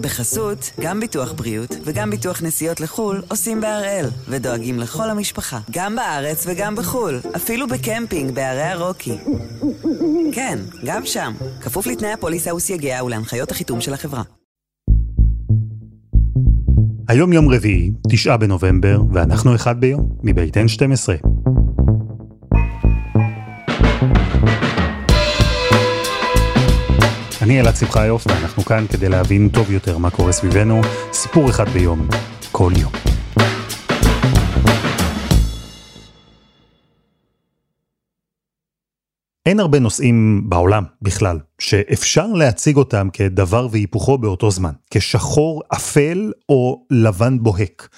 בחסות, גם ביטוח בריאות וגם ביטוח נסיעות לחו"ל עושים בהראל, ודואגים לכל המשפחה, גם בארץ וגם בחו"ל, אפילו בקמפינג בערי הרוקי. כן, גם שם, כפוף לתנאי הפוליסה וסייגיה ולהנחיות החיתום של החברה. היום יום רביעי, תשעה בנובמבר, ואנחנו אחד ביום, מבית N12. אני אלעד שמחיוף, ואנחנו כאן כדי להבין טוב יותר מה קורה סביבנו, סיפור אחד ביום, כל יום. אין הרבה נושאים בעולם בכלל, שאפשר להציג אותם כדבר והיפוכו באותו זמן, כשחור אפל או לבן בוהק.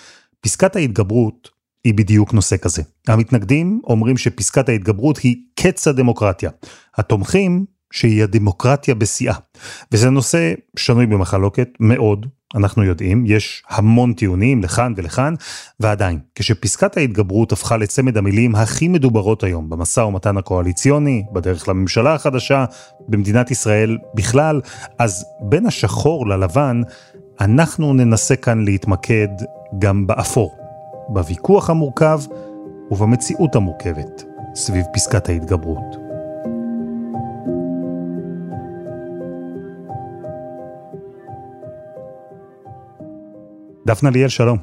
פסקת ההתגברות היא בדיוק נושא כזה. המתנגדים אומרים שפסקת ההתגברות היא קץ הדמוקרטיה. התומכים שהיא הדמוקרטיה בשיאה. וזה נושא שנוי במחלוקת מאוד, אנחנו יודעים, יש המון טיעונים לכאן ולכאן, ועדיין, כשפסקת ההתגברות הפכה לצמד המילים הכי מדוברות היום במשא ומתן הקואליציוני, בדרך לממשלה החדשה, במדינת ישראל בכלל, אז בין השחור ללבן, אנחנו ננסה כאן להתמקד גם באפור, בוויכוח המורכב ובמציאות המורכבת סביב פסקת ההתגברות. דפנה ליאל, שלום.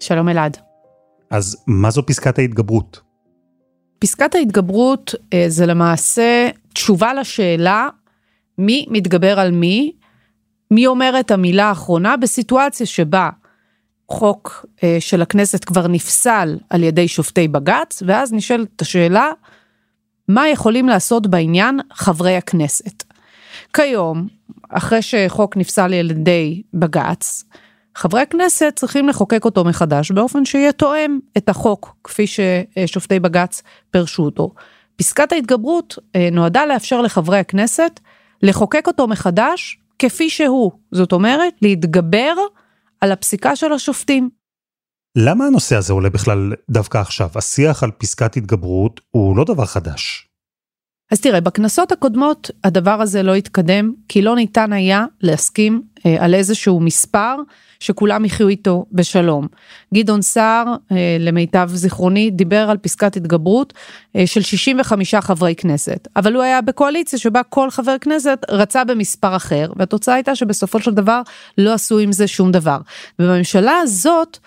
שלום אלעד. אז מה זו פסקת ההתגברות? פסקת ההתגברות אה, זה למעשה תשובה לשאלה מי מתגבר על מי, מי אומר את המילה האחרונה בסיטואציה שבה חוק אה, של הכנסת כבר נפסל על ידי שופטי בג"ץ, ואז נשאלת השאלה, מה יכולים לעשות בעניין חברי הכנסת? כיום, אחרי שחוק נפסל על ידי בג"ץ, חברי הכנסת צריכים לחוקק אותו מחדש באופן שיהיה תואם את החוק כפי ששופטי בג"ץ פירשו אותו. פסקת ההתגברות אה, נועדה לאפשר לחברי הכנסת לחוקק אותו מחדש כפי שהוא, זאת אומרת להתגבר על הפסיקה של השופטים. למה הנושא הזה עולה בכלל דווקא עכשיו? השיח על פסקת התגברות הוא לא דבר חדש. אז תראה, בכנסות הקודמות הדבר הזה לא התקדם, כי לא ניתן היה להסכים אה, על איזשהו מספר שכולם יחיו איתו בשלום. גדעון סער, אה, למיטב זיכרוני, דיבר על פסקת התגברות אה, של 65 חברי כנסת, אבל הוא היה בקואליציה שבה כל חבר כנסת רצה במספר אחר, והתוצאה הייתה שבסופו של דבר לא עשו עם זה שום דבר. ובממשלה הזאת,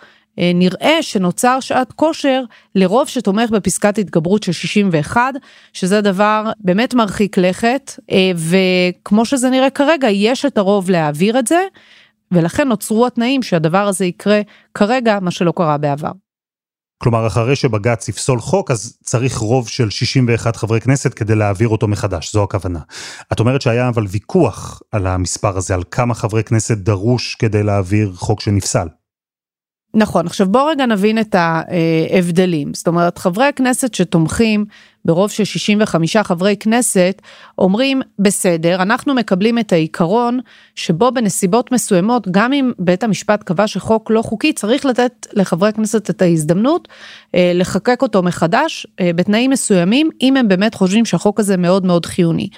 נראה שנוצר שעת כושר לרוב שתומך בפסקת התגברות של 61, שזה דבר באמת מרחיק לכת, וכמו שזה נראה כרגע, יש את הרוב להעביר את זה, ולכן נוצרו התנאים שהדבר הזה יקרה כרגע, מה שלא קרה בעבר. כלומר, אחרי שבג"ץ יפסול חוק, אז צריך רוב של 61 חברי כנסת כדי להעביר אותו מחדש, זו הכוונה. את אומרת שהיה אבל ויכוח על המספר הזה, על כמה חברי כנסת דרוש כדי להעביר חוק שנפסל. נכון, עכשיו בוא רגע נבין את ההבדלים. זאת אומרת, חברי הכנסת שתומכים ברוב של 65 חברי כנסת, אומרים, בסדר, אנחנו מקבלים את העיקרון שבו בנסיבות מסוימות, גם אם בית המשפט קבע שחוק לא חוקי, צריך לתת לחברי הכנסת את ההזדמנות אה, לחקק אותו מחדש אה, בתנאים מסוימים, אם הם באמת חושבים שהחוק הזה מאוד מאוד חיוני.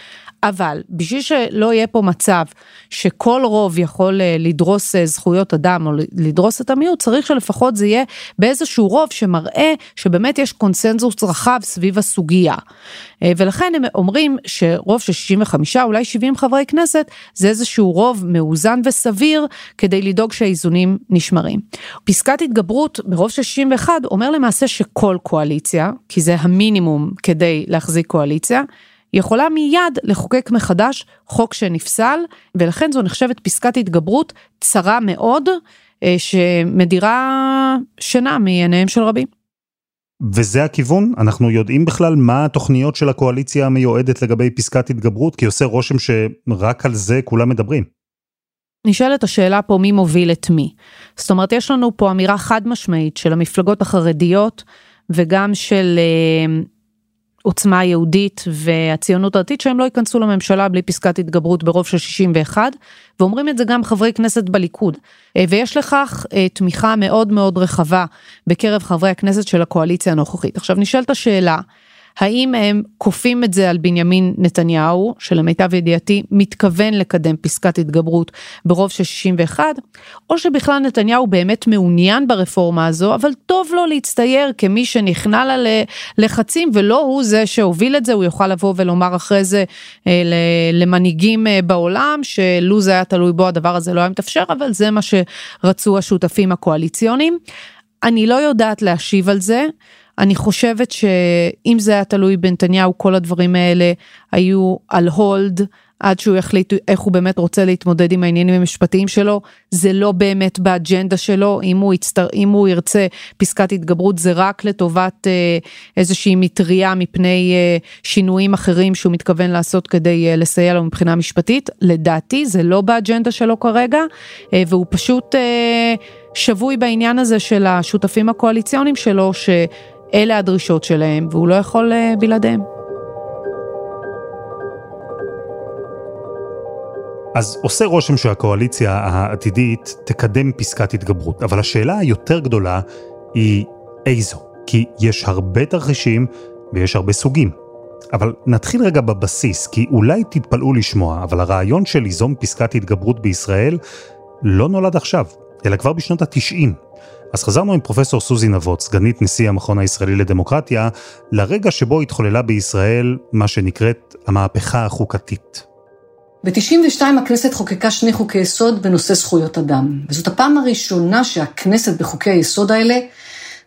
אבל בשביל שלא יהיה פה מצב שכל רוב יכול אה, לדרוס אה, זכויות אדם או לדרוס את המיעוט, צריך שלפחות זה יהיה באיזשהו רוב שמראה שבאמת יש קונסנזוס רחב סביב הסוגיה. אה, ולכן הם אומרים שרוב של 65 אולי 70 חברי כנסת זה איזשהו רוב מאוזן וסביר כדי לדאוג שהאיזונים נשמרים. פסקת התגברות ברוב של 61 אומר למעשה שכל קואליציה, כי זה המינימום כדי להחזיק קואליציה, יכולה מיד לחוקק מחדש חוק שנפסל, ולכן זו נחשבת פסקת התגברות צרה מאוד, אה, שמדירה שינה מעיניהם של רבים. וזה הכיוון? אנחנו יודעים בכלל מה התוכניות של הקואליציה המיועדת לגבי פסקת התגברות? כי עושה רושם שרק על זה כולם מדברים. נשאלת השאלה פה מי מוביל את מי. זאת אומרת, יש לנו פה אמירה חד משמעית של המפלגות החרדיות וגם של אה, עוצמה יהודית והציונות הדתית שהם לא ייכנסו לממשלה בלי פסקת התגברות ברוב של 61 ואומרים את זה גם חברי כנסת בליכוד אה, ויש לכך אה, תמיכה מאוד מאוד רחבה בקרב חברי הכנסת של הקואליציה הנוכחית. עכשיו נשאלת השאלה האם הם כופים את זה על בנימין נתניהו, שלמיטב ידיעתי מתכוון לקדם פסקת התגברות ברוב של 61, או שבכלל נתניהו באמת מעוניין ברפורמה הזו, אבל טוב לו להצטייר כמי שנכנע ללחצים ולא הוא זה שהוביל את זה, הוא יוכל לבוא ולומר אחרי זה אה, למנהיגים אה, בעולם, שלו זה היה תלוי בו הדבר הזה לא היה מתאפשר, אבל זה מה שרצו השותפים הקואליציוניים. אני לא יודעת להשיב על זה. אני חושבת שאם זה היה תלוי בנתניהו, כל הדברים האלה היו על הולד. עד שהוא יחליט איך הוא באמת רוצה להתמודד עם העניינים המשפטיים שלו, זה לא באמת באג'נדה שלו, אם הוא, יצטר, אם הוא ירצה פסקת התגברות זה רק לטובת אה, איזושהי מטריה מפני אה, שינויים אחרים שהוא מתכוון לעשות כדי אה, לסייע לו מבחינה משפטית, לדעתי זה לא באג'נדה שלו כרגע, והוא פשוט שבוי בעניין הזה של השותפים הקואליציוניים שלו, שאלה הדרישות שלהם והוא לא יכול אה, בלעדיהם. אז עושה רושם שהקואליציה העתידית תקדם פסקת התגברות, אבל השאלה היותר גדולה היא איזו, כי יש הרבה תרחישים ויש הרבה סוגים. אבל נתחיל רגע בבסיס, כי אולי תתפלאו לשמוע, אבל הרעיון של ליזום פסקת התגברות בישראל לא נולד עכשיו, אלא כבר בשנות ה-90. אז חזרנו עם פרופסור סוזי נבות, סגנית נשיא המכון הישראלי לדמוקרטיה, לרגע שבו התחוללה בישראל מה שנקראת המהפכה החוקתית. ב-92 הכנסת חוקקה שני חוקי יסוד בנושא זכויות אדם, וזאת הפעם הראשונה שהכנסת בחוקי היסוד האלה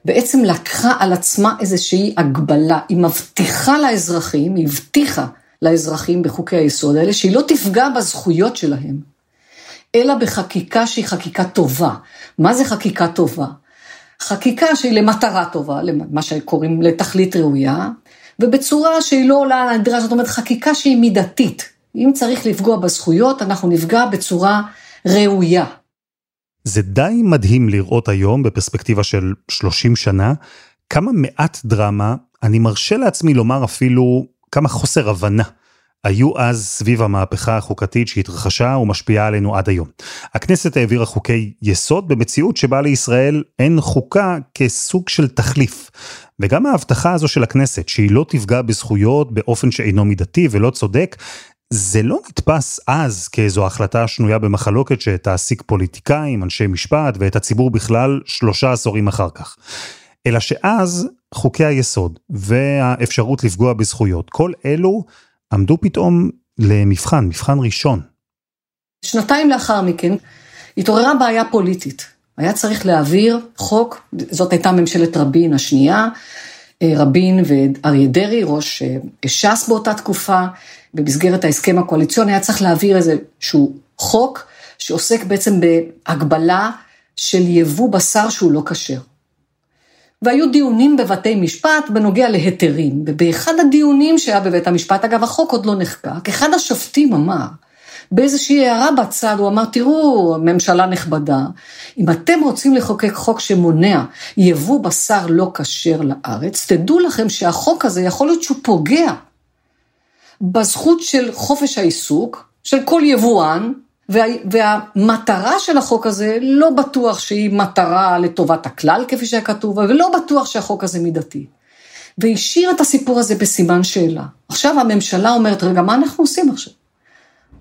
בעצם לקחה על עצמה איזושהי הגבלה. היא מבטיחה לאזרחים, היא הבטיחה לאזרחים בחוקי היסוד האלה, שהיא לא תפגע בזכויות שלהם, אלא בחקיקה שהיא חקיקה טובה. מה זה חקיקה טובה? חקיקה שהיא למטרה טובה, מה שקוראים לתכלית ראויה, ובצורה שהיא לא עולה על הנדרש, זאת אומרת חקיקה שהיא מידתית. אם צריך לפגוע בזכויות, אנחנו נפגע בצורה ראויה. זה די מדהים לראות היום, בפרספקטיבה של 30 שנה, כמה מעט דרמה, אני מרשה לעצמי לומר אפילו כמה חוסר הבנה. היו אז סביב המהפכה החוקתית שהתרחשה ומשפיעה עלינו עד היום. הכנסת העבירה חוקי יסוד במציאות שבה לישראל אין חוקה כסוג של תחליף. וגם ההבטחה הזו של הכנסת, שהיא לא תפגע בזכויות באופן שאינו מידתי ולא צודק, זה לא נתפס אז כאיזו החלטה שנויה במחלוקת שתעסיק פוליטיקאים, אנשי משפט ואת הציבור בכלל שלושה עשורים אחר כך. אלא שאז חוקי היסוד והאפשרות לפגוע בזכויות, כל אלו עמדו פתאום למבחן, מבחן ראשון. שנתיים לאחר מכן התעוררה בעיה פוליטית. היה צריך להעביר חוק, זאת הייתה ממשלת רבין השנייה, אה, רבין ואריה דרעי, ראש אה, ש"ס באותה תקופה, במסגרת ההסכם הקואליציוני היה צריך להעביר איזשהו חוק שעוסק בעצם בהגבלה של יבוא בשר שהוא לא כשר. והיו דיונים בבתי משפט בנוגע להיתרים, ובאחד הדיונים שהיה בבית המשפט, אגב החוק עוד לא נחקק, אחד השופטים אמר, באיזושהי הערה בצד, הוא אמר, תראו, ממשלה נכבדה, אם אתם רוצים לחוקק חוק שמונע יבוא בשר לא כשר לארץ, תדעו לכם שהחוק הזה יכול להיות שהוא פוגע בזכות של חופש העיסוק, של כל יבואן, וה, והמטרה של החוק הזה לא בטוח שהיא מטרה לטובת הכלל, כפי שהיה כתוב, ולא בטוח שהחוק הזה מידתי. והשאיר את הסיפור הזה בסימן שאלה. עכשיו הממשלה אומרת, רגע, מה אנחנו עושים עכשיו?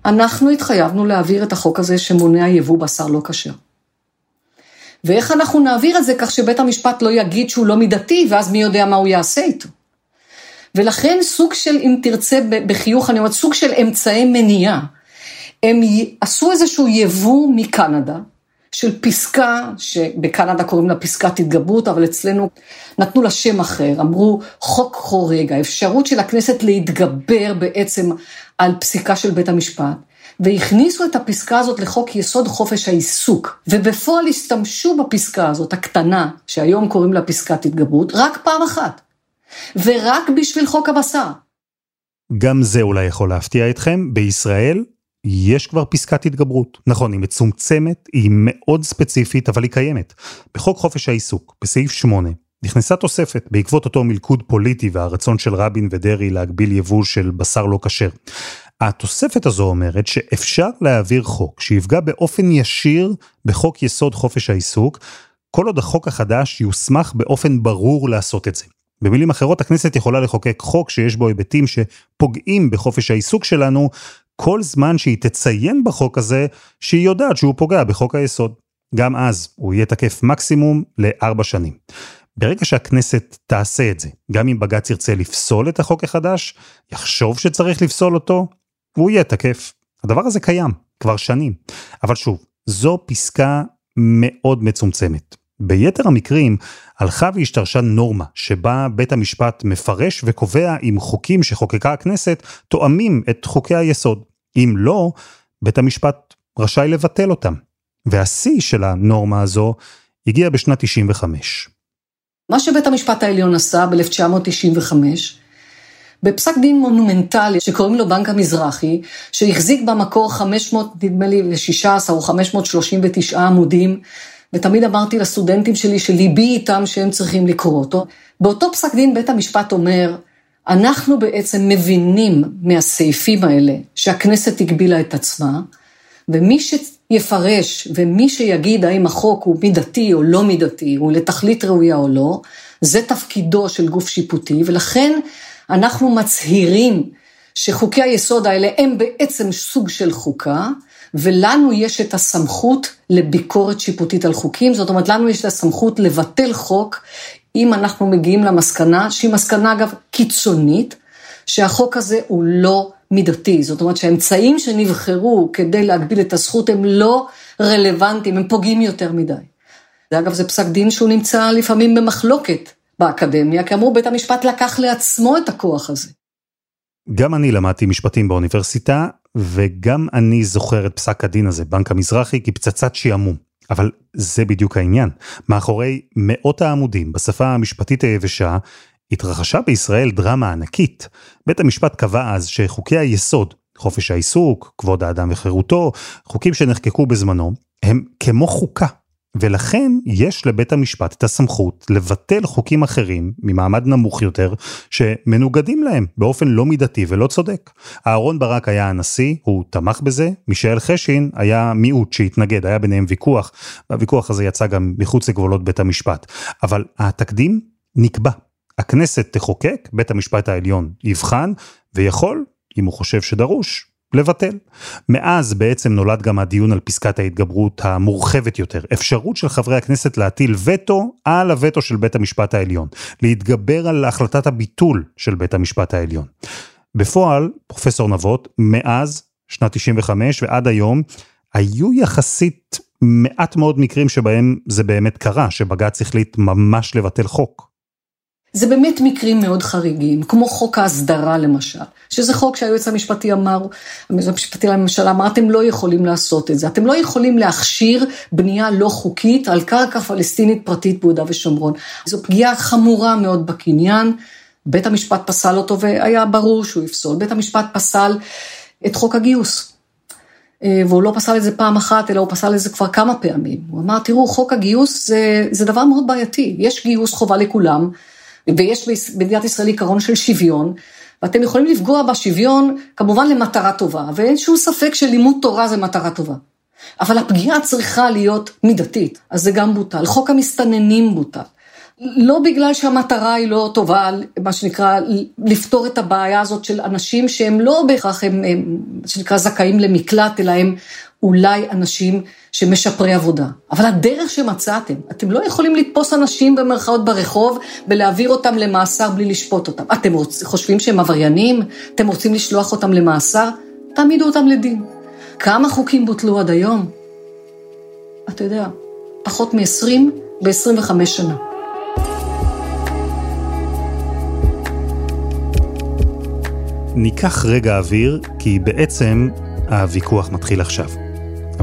אנחנו התחייבנו להעביר את החוק הזה שמונע יבוא בשר לא כשר. ואיך אנחנו נעביר את זה כך שבית המשפט לא יגיד שהוא לא מידתי, ואז מי יודע מה הוא יעשה איתו. ולכן סוג של, אם תרצה בחיוך, אני אומרת, סוג של אמצעי מניעה. הם עשו איזשהו יבוא מקנדה, של פסקה, שבקנדה קוראים לה פסקת התגברות, אבל אצלנו נתנו לה שם אחר, אמרו חוק חורג, האפשרות של הכנסת להתגבר בעצם על פסיקה של בית המשפט, והכניסו את הפסקה הזאת לחוק יסוד חופש העיסוק, ובפועל השתמשו בפסקה הזאת, הקטנה, שהיום קוראים לה פסקת התגברות, רק פעם אחת. ורק בשביל חוק הבשר. גם זה אולי יכול להפתיע אתכם, בישראל יש כבר פסקת התגברות. נכון, היא מצומצמת, היא מאוד ספציפית, אבל היא קיימת. בחוק חופש העיסוק, בסעיף 8, נכנסה תוספת בעקבות אותו מלכוד פוליטי והרצון של רבין ודרעי להגביל יבוא של בשר לא כשר. התוספת הזו אומרת שאפשר להעביר חוק שיפגע באופן ישיר בחוק יסוד חופש העיסוק, כל עוד החוק החדש יוסמך באופן ברור לעשות את זה. במילים אחרות, הכנסת יכולה לחוקק חוק שיש בו היבטים שפוגעים בחופש העיסוק שלנו, כל זמן שהיא תציין בחוק הזה שהיא יודעת שהוא פוגע בחוק היסוד. גם אז הוא יהיה תקף מקסימום לארבע שנים. ברגע שהכנסת תעשה את זה, גם אם בג"ץ ירצה לפסול את החוק החדש, יחשוב שצריך לפסול אותו, הוא יהיה תקף. הדבר הזה קיים כבר שנים. אבל שוב, זו פסקה מאוד מצומצמת. ביתר המקרים הלכה והשתרשה נורמה שבה בית המשפט מפרש וקובע אם חוקים שחוקקה הכנסת תואמים את חוקי היסוד. אם לא, בית המשפט רשאי לבטל אותם. והשיא של הנורמה הזו הגיע בשנת 95. מה שבית המשפט העליון עשה ב-1995, בפסק דין מונומנטלי שקוראים לו בנק המזרחי, שהחזיק במקור 500, נדמה לי, ל-16 או 539 עמודים, ותמיד אמרתי לסטודנטים שלי שליבי איתם שהם צריכים לקרוא אותו. באותו פסק דין בית המשפט אומר, אנחנו בעצם מבינים מהסעיפים האלה שהכנסת הגבילה את עצמה, ומי שיפרש ומי שיגיד האם החוק הוא מידתי או לא מידתי, הוא לתכלית ראויה או לא, זה תפקידו של גוף שיפוטי, ולכן אנחנו מצהירים שחוקי היסוד האלה הם בעצם סוג של חוקה, ולנו יש את הסמכות לביקורת שיפוטית על חוקים, זאת אומרת, לנו יש את הסמכות לבטל חוק, אם אנחנו מגיעים למסקנה, שהיא מסקנה אגב קיצונית, שהחוק הזה הוא לא מידתי, זאת אומרת שהאמצעים שנבחרו כדי להגביל את הזכות הם לא רלוונטיים, הם פוגעים יותר מדי. אגב, זה פסק דין שהוא נמצא לפעמים במחלוקת באקדמיה, כי אמרו בית המשפט לקח לעצמו את הכוח הזה. גם אני למדתי משפטים באוניברסיטה, וגם אני זוכר את פסק הדין הזה, בנק המזרחי, כפצצת שעמום. אבל זה בדיוק העניין. מאחורי מאות העמודים בשפה המשפטית היבשה, התרחשה בישראל דרמה ענקית. בית המשפט קבע אז שחוקי היסוד, חופש העיסוק, כבוד האדם וחירותו, חוקים שנחקקו בזמנו, הם כמו חוקה. ולכן יש לבית המשפט את הסמכות לבטל חוקים אחרים ממעמד נמוך יותר שמנוגדים להם באופן לא מידתי ולא צודק. אהרון ברק היה הנשיא, הוא תמך בזה, מישאל חשין היה מיעוט שהתנגד, היה ביניהם ויכוח, והוויכוח הזה יצא גם מחוץ לגבולות בית המשפט. אבל התקדים נקבע. הכנסת תחוקק, בית המשפט העליון יבחן, ויכול, אם הוא חושב שדרוש, לבטל. מאז בעצם נולד גם הדיון על פסקת ההתגברות המורחבת יותר, אפשרות של חברי הכנסת להטיל וטו על הווטו של בית המשפט העליון, להתגבר על החלטת הביטול של בית המשפט העליון. בפועל, פרופסור נבות, מאז שנת 95 ועד היום, היו יחסית מעט מאוד מקרים שבהם זה באמת קרה, שבג"ץ החליט ממש לבטל חוק. זה באמת מקרים מאוד חריגים, כמו חוק ההסדרה למשל, שזה חוק שהיועץ המשפטי אמר, היועץ המשפטי לממשלה אמר, אתם לא יכולים לעשות את זה, אתם לא יכולים להכשיר בנייה לא חוקית על קרקע פלסטינית פרטית ביהודה ושומרון. זו פגיעה חמורה מאוד בקניין, בית המשפט פסל אותו והיה ברור שהוא יפסול, בית המשפט פסל את חוק הגיוס. אה, והוא לא פסל את זה פעם אחת, אלא הוא פסל את זה כבר כמה פעמים. הוא אמר, תראו, חוק הגיוס זה, זה דבר מאוד בעייתי, יש גיוס חובה לכולם. ויש במדינת ישראל עיקרון של שוויון, ואתם יכולים לפגוע בשוויון כמובן למטרה טובה, ואין שום ספק שלימוד תורה זה מטרה טובה. אבל הפגיעה צריכה להיות מידתית, אז זה גם בוטל. חוק המסתננים בוטל. לא בגלל שהמטרה היא לא טובה, מה שנקרא, לפתור את הבעיה הזאת של אנשים שהם לא בהכרח, הם, הם, מה שנקרא, זכאים למקלט, אלא הם אולי אנשים שמשפרי עבודה. אבל הדרך שמצאתם, אתם לא יכולים לתפוס אנשים במרכאות ברחוב ולהעביר אותם למאסר בלי לשפוט אותם. אתם חושבים שהם עבריינים? אתם רוצים לשלוח אותם למאסר? תעמידו אותם לדין. כמה חוקים בוטלו עד היום? אתה יודע, פחות מ-20 ב-25 שנה. ניקח רגע אוויר, כי בעצם הוויכוח מתחיל עכשיו.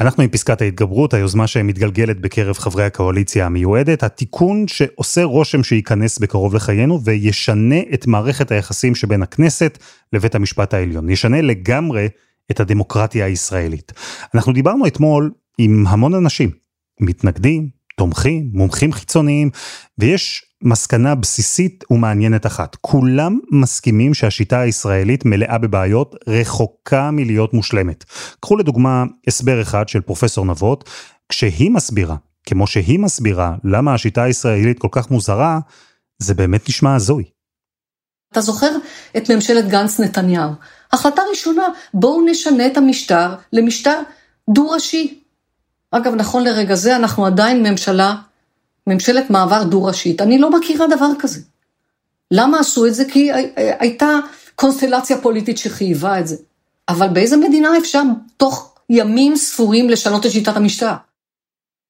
אנחנו עם פסקת ההתגברות, היוזמה שמתגלגלת בקרב חברי הקואליציה המיועדת, התיקון שעושה רושם שייכנס בקרוב לחיינו וישנה את מערכת היחסים שבין הכנסת לבית המשפט העליון. ישנה לגמרי את הדמוקרטיה הישראלית. אנחנו דיברנו אתמול עם המון אנשים, מתנגדים, תומכים, מומחים חיצוניים, ויש מסקנה בסיסית ומעניינת אחת. כולם מסכימים שהשיטה הישראלית מלאה בבעיות, רחוקה מלהיות מושלמת. קחו לדוגמה הסבר אחד של פרופסור נבות, כשהיא מסבירה, כמו שהיא מסבירה, למה השיטה הישראלית כל כך מוזרה, זה באמת נשמע הזוי. אתה זוכר את ממשלת גנץ נתניהו? החלטה ראשונה, בואו נשנה את המשטר למשטר דו-ראשי. אגב, נכון לרגע זה אנחנו עדיין ממשלה, ממשלת מעבר דו-ראשית. אני לא מכירה דבר כזה. למה עשו את זה? כי הייתה קונסטלציה פוליטית שחייבה את זה. אבל באיזה מדינה אפשר תוך ימים ספורים לשנות את שיטת המשטר?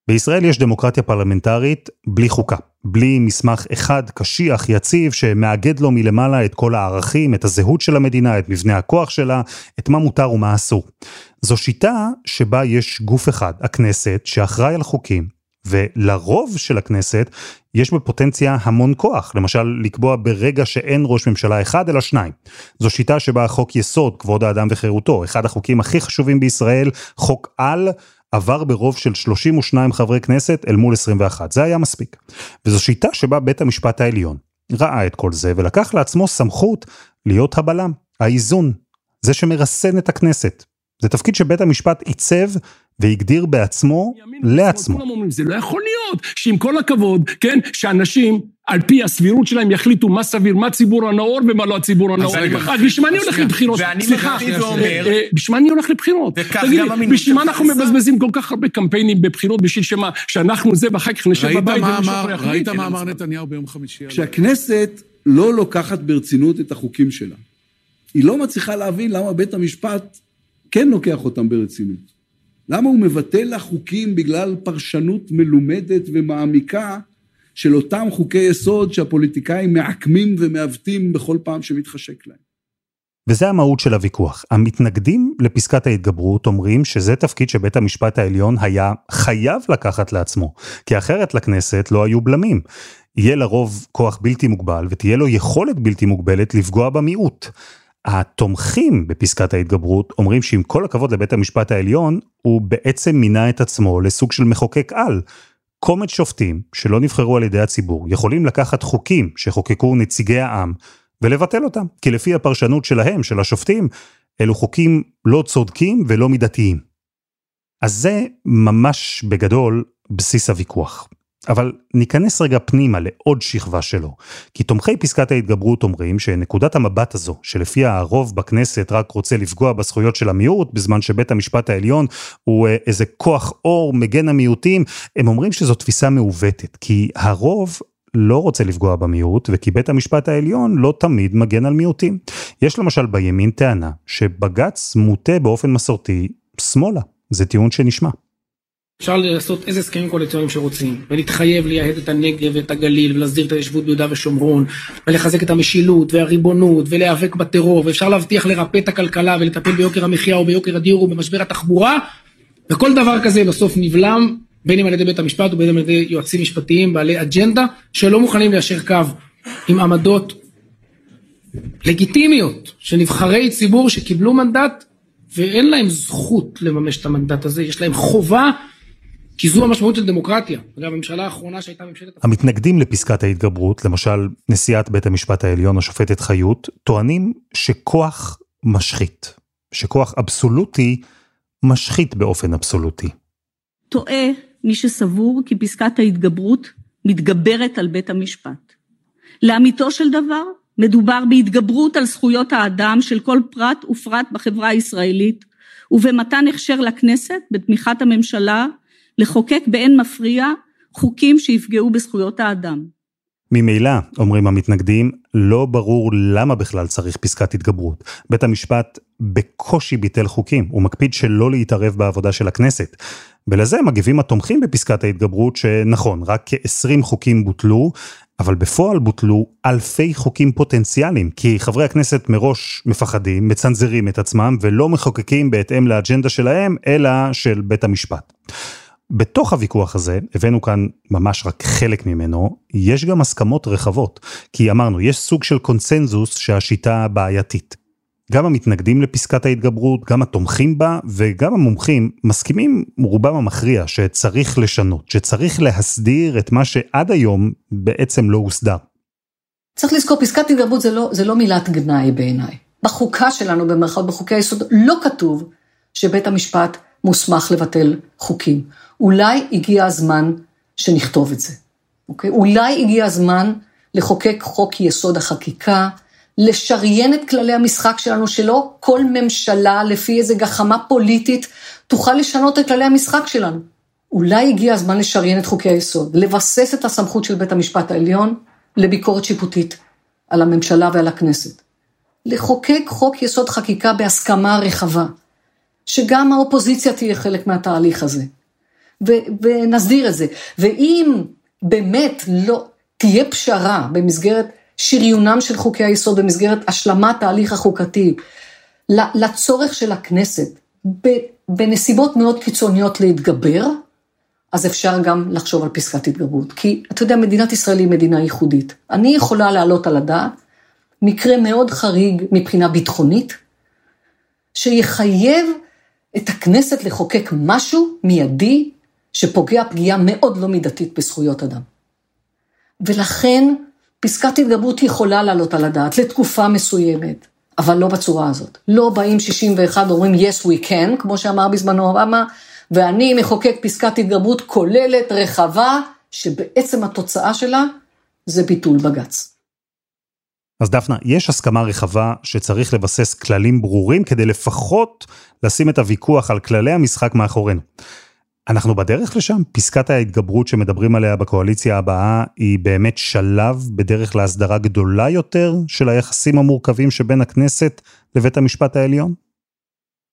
בישראל יש דמוקרטיה פרלמנטרית בלי חוקה, בלי מסמך אחד קשיח, יציב, שמאגד לו מלמעלה את כל הערכים, את הזהות של המדינה, את מבנה הכוח שלה, את מה מותר ומה אסור. זו שיטה שבה יש גוף אחד, הכנסת, שאחראי על חוקים, ולרוב של הכנסת יש בפוטנציה המון כוח, למשל לקבוע ברגע שאין ראש ממשלה אחד אלא שניים. זו שיטה שבה חוק יסוד, כבוד האדם וחירותו, אחד החוקים הכי חשובים בישראל, חוק על, עבר ברוב של 32 חברי כנסת אל מול 21, זה היה מספיק. וזו שיטה שבה בית המשפט העליון ראה את כל זה ולקח לעצמו סמכות להיות הבלם, האיזון, זה שמרסן את הכנסת. זה תפקיד שבית המשפט עיצב והגדיר בעצמו לעצמו. זה לא יכול להיות שעם כל הכבוד, כן, שאנשים על פי הסבירות שלהם יחליטו מה סביר, מה ציבור הנאור ומה לא הציבור הנאור. אז בשביל מה אני הולך לבחירות? סליחה, בשביל מה אני הולך לבחירות? תגיד לי, בשביל מה אנחנו מבזבזים כל כך הרבה קמפיינים בבחירות, בשביל שמה, שאנחנו זה ואחר כך נשב בבית ומישהו יחליט? ראית מה אמר נתניהו ביום חמישי? כשהכנסת לא לוקחת ברצינות את החוקים שלה, היא לא מצליחה להבין למה בית המשפט כן לוקח אותם ברצינות. למה הוא מבטל לה חוקים בגלל פרשנות מלומדת ומעמיקה של אותם חוקי יסוד שהפוליטיקאים מעקמים ומעוותים בכל פעם שמתחשק להם. וזה המהות של הוויכוח. המתנגדים לפסקת ההתגברות אומרים שזה תפקיד שבית המשפט העליון היה חייב לקחת לעצמו, כי אחרת לכנסת לא היו בלמים. יהיה לרוב כוח בלתי מוגבל ותהיה לו יכולת בלתי מוגבלת לפגוע במיעוט. התומכים בפסקת ההתגברות אומרים שעם כל הכבוד לבית המשפט העליון, הוא בעצם מינה את עצמו לסוג של מחוקק על. קומץ שופטים שלא נבחרו על ידי הציבור יכולים לקחת חוקים שחוקקו נציגי העם ולבטל אותם, כי לפי הפרשנות שלהם, של השופטים, אלו חוקים לא צודקים ולא מידתיים. אז זה ממש בגדול בסיס הוויכוח. אבל ניכנס רגע פנימה לעוד שכבה שלו, כי תומכי פסקת ההתגברות אומרים שנקודת המבט הזו, שלפיה הרוב בכנסת רק רוצה לפגוע בזכויות של המיעוט, בזמן שבית המשפט העליון הוא אה, איזה כוח אור מגן המיעוטים, הם אומרים שזו תפיסה מעוותת, כי הרוב לא רוצה לפגוע במיעוט, וכי בית המשפט העליון לא תמיד מגן על מיעוטים. יש למשל בימין טענה שבג"ץ מוטה באופן מסורתי שמאלה, זה טיעון שנשמע. אפשר לעשות איזה הסכמים קואליציוניים שרוצים, ולהתחייב לייהד את הנגב ואת הגליל, ולהסדיר את הישבות ביהודה ושומרון, ולחזק את המשילות והריבונות, ולהיאבק בטרור, ואפשר להבטיח לרפא את הכלכלה, ולטפל ביוקר המחיה וביוקר הדיור ובמשבר התחבורה, וכל דבר כזה בסוף נבלם, בין אם על ידי בית המשפט ובין אם על ידי יועצים משפטיים בעלי אג'נדה, שלא מוכנים ליישר קו עם עמדות לגיטימיות של נבחרי ציבור שקיבלו מנדט, ואין להם זכות לממש את המנדט הזה, יש להם חובה כי זו המשמעות של דמוקרטיה. אגב, הממשלה האחרונה שהייתה ממשלת... המתנגדים לפסקת ההתגברות, למשל נשיאת בית המשפט העליון, השופטת חיות, טוענים שכוח משחית, שכוח אבסולוטי משחית באופן אבסולוטי. טועה מי שסבור כי פסקת ההתגברות מתגברת על בית המשפט. לאמיתו של דבר, מדובר בהתגברות על זכויות האדם של כל פרט ופרט בחברה הישראלית, ובמתן הכשר לכנסת, בתמיכת הממשלה, לחוקק באין מפריע חוקים שיפגעו בזכויות האדם. ממילא, אומרים המתנגדים, לא ברור למה בכלל צריך פסקת התגברות. בית המשפט בקושי ביטל חוקים, הוא מקפיד שלא להתערב בעבודה של הכנסת. ולזה מגיבים התומכים בפסקת ההתגברות שנכון, רק כ-20 חוקים בוטלו, אבל בפועל בוטלו אלפי חוקים פוטנציאליים, כי חברי הכנסת מראש מפחדים, מצנזרים את עצמם ולא מחוקקים בהתאם לאג'נדה שלהם, אלא של בית המשפט. בתוך הוויכוח הזה, הבאנו כאן ממש רק חלק ממנו, יש גם הסכמות רחבות. כי אמרנו, יש סוג של קונצנזוס שהשיטה בעייתית. גם המתנגדים לפסקת ההתגברות, גם התומכים בה וגם המומחים מסכימים רובם המכריע שצריך לשנות, שצריך להסדיר את מה שעד היום בעצם לא הוסדר. צריך לזכור, פסקת התגברות זה לא, זה לא מילת גנאי בעיניי. בחוקה שלנו, במרכאות בחוקי היסוד, לא כתוב שבית המשפט מוסמך לבטל חוקים. אולי הגיע הזמן שנכתוב את זה, אוקיי? אולי הגיע הזמן לחוקק חוק יסוד החקיקה, לשריין את כללי המשחק שלנו, שלא כל ממשלה, לפי איזה גחמה פוליטית, תוכל לשנות את כללי המשחק שלנו. אולי הגיע הזמן לשריין את חוקי היסוד, לבסס את הסמכות של בית המשפט העליון לביקורת שיפוטית על הממשלה ועל הכנסת. לחוקק חוק יסוד חקיקה בהסכמה רחבה, שגם האופוזיציה תהיה חלק מהתהליך הזה, ו- ונסדיר את זה. ואם באמת לא תהיה פשרה במסגרת שריונם של חוקי היסוד במסגרת השלמת ההליך החוקתי לצורך של הכנסת בנסיבות מאוד קיצוניות להתגבר, אז אפשר גם לחשוב על פסקת התגברות. כי אתה יודע, מדינת ישראל היא מדינה ייחודית. אני יכולה להעלות על הדעת מקרה מאוד חריג מבחינה ביטחונית, שיחייב את הכנסת לחוקק משהו מיידי שפוגע פגיעה מאוד לא מידתית בזכויות אדם. ולכן פסקת התגברות יכולה לעלות על הדעת לתקופה מסוימת, אבל לא בצורה הזאת. לא באים 61 אומרים yes we can, כמו שאמר בזמנו אובמה, ואני מחוקק פסקת התגברות כוללת, רחבה, שבעצם התוצאה שלה זה ביטול בג"ץ. אז דפנה, יש הסכמה רחבה שצריך לבסס כללים ברורים כדי לפחות לשים את הוויכוח על כללי המשחק מאחורינו. אנחנו בדרך לשם? פסקת ההתגברות שמדברים עליה בקואליציה הבאה היא באמת שלב בדרך להסדרה גדולה יותר של היחסים המורכבים שבין הכנסת לבית המשפט העליון?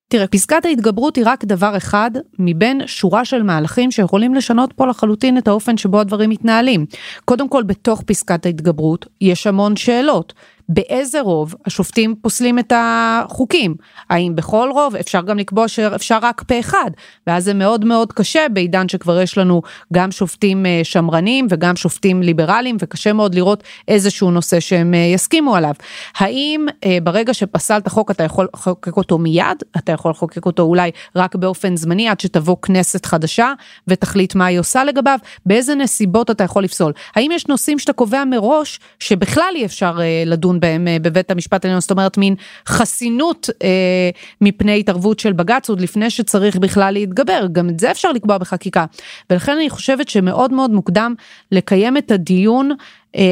תראה, פסקת ההתגברות היא רק דבר אחד מבין שורה של מהלכים שיכולים לשנות פה לחלוטין את האופן שבו הדברים מתנהלים. קודם כל, בתוך פסקת ההתגברות יש המון שאלות. באיזה רוב השופטים פוסלים את החוקים. האם בכל רוב? אפשר גם לקבוע שאפשר רק פה אחד, ואז זה מאוד מאוד קשה בעידן שכבר יש לנו גם שופטים אה, שמרנים וגם שופטים ליברליים, וקשה מאוד לראות איזשהו נושא שהם אה, יסכימו עליו. האם אה, ברגע שפסלת חוק אתה יכול לחוקק אותו מיד? אתה יכול לחוקק אותו אולי רק באופן זמני עד שתבוא כנסת חדשה ותחליט מה היא עושה לגביו? באיזה נסיבות אתה יכול לפסול? האם יש נושאים שאתה קובע מראש שבכלל אי אפשר לדון לדון בהם אה, בבית המשפט העליון, זאת אומרת מין חסינות אה, מפני התערבות של בג"ץ עוד לפני שצריך בכלל להתגבר, גם את זה אפשר לקבוע בחקיקה. ולכן אני חושבת שמאוד מאוד מוקדם לקיים את הדיון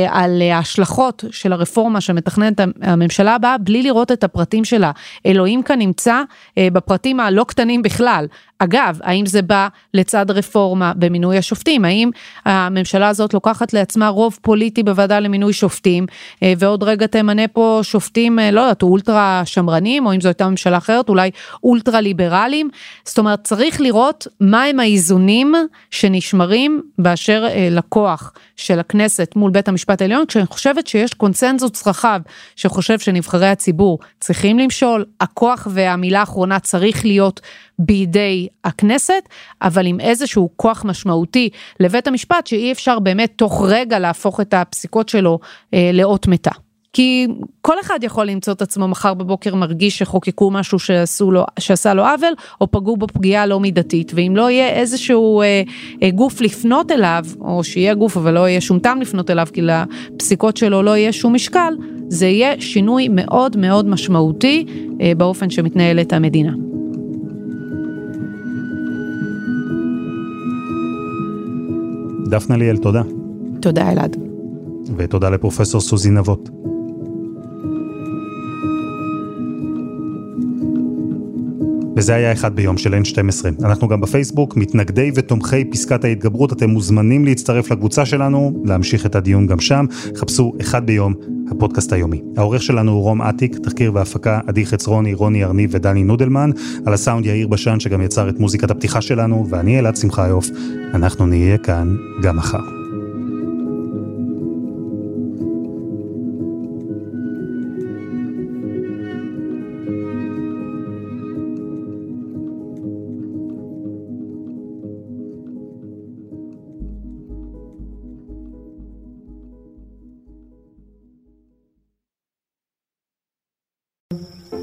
על ההשלכות של הרפורמה שמתכננת הממשלה הבאה בלי לראות את הפרטים שלה. אלוהים כאן נמצא אה, בפרטים הלא קטנים בכלל. אגב, האם זה בא לצד רפורמה במינוי השופטים? האם הממשלה הזאת לוקחת לעצמה רוב פוליטי בוועדה למינוי שופטים, אה, ועוד רגע תמנה פה שופטים, לא יודעת, אולטרה שמרנים, או אם זו הייתה ממשלה אחרת, אולי אולטרה ליברליים? זאת אומרת, צריך לראות מהם האיזונים שנשמרים באשר לכוח של הכנסת מול בית המשפט העליון, כשאני חושבת שיש קונצנזוס רחב שחושב שנבחרי הציבור צריכים למשול, הכוח והמילה האחרונה צריך להיות בידי הכנסת, אבל עם איזשהו כוח משמעותי לבית המשפט שאי אפשר באמת תוך רגע להפוך את הפסיקות שלו אה, לאות מתה. כי כל אחד יכול למצוא את עצמו מחר בבוקר מרגיש שחוקקו משהו שעשו לו, שעשה לו עוול, או פגעו בו פגיעה לא מידתית, ואם לא יהיה איזשהו אה, אה, גוף לפנות אליו, או שיהיה גוף אבל לא יהיה שום טעם לפנות אליו, כי לפסיקות שלו לא יהיה שום משקל, זה יהיה שינוי מאוד מאוד משמעותי אה, באופן שמתנהלת המדינה. דפנה ליאל, תודה. תודה אלעד. ותודה לפרופסור סוזי נבות. וזה היה אחד ביום של N12. אנחנו גם בפייסבוק, מתנגדי ותומכי פסקת ההתגברות, אתם מוזמנים להצטרף לקבוצה שלנו, להמשיך את הדיון גם שם. חפשו אחד ביום, הפודקאסט היומי. העורך שלנו הוא רום אטיק, תחקיר והפקה עדי חצרוני, רוני ארניב ודני נודלמן, על הסאונד יאיר בשן שגם יצר את מוזיקת הפתיחה שלנו, ואני אלעד שמחיוף, אנחנו נהיה כאן גם מחר.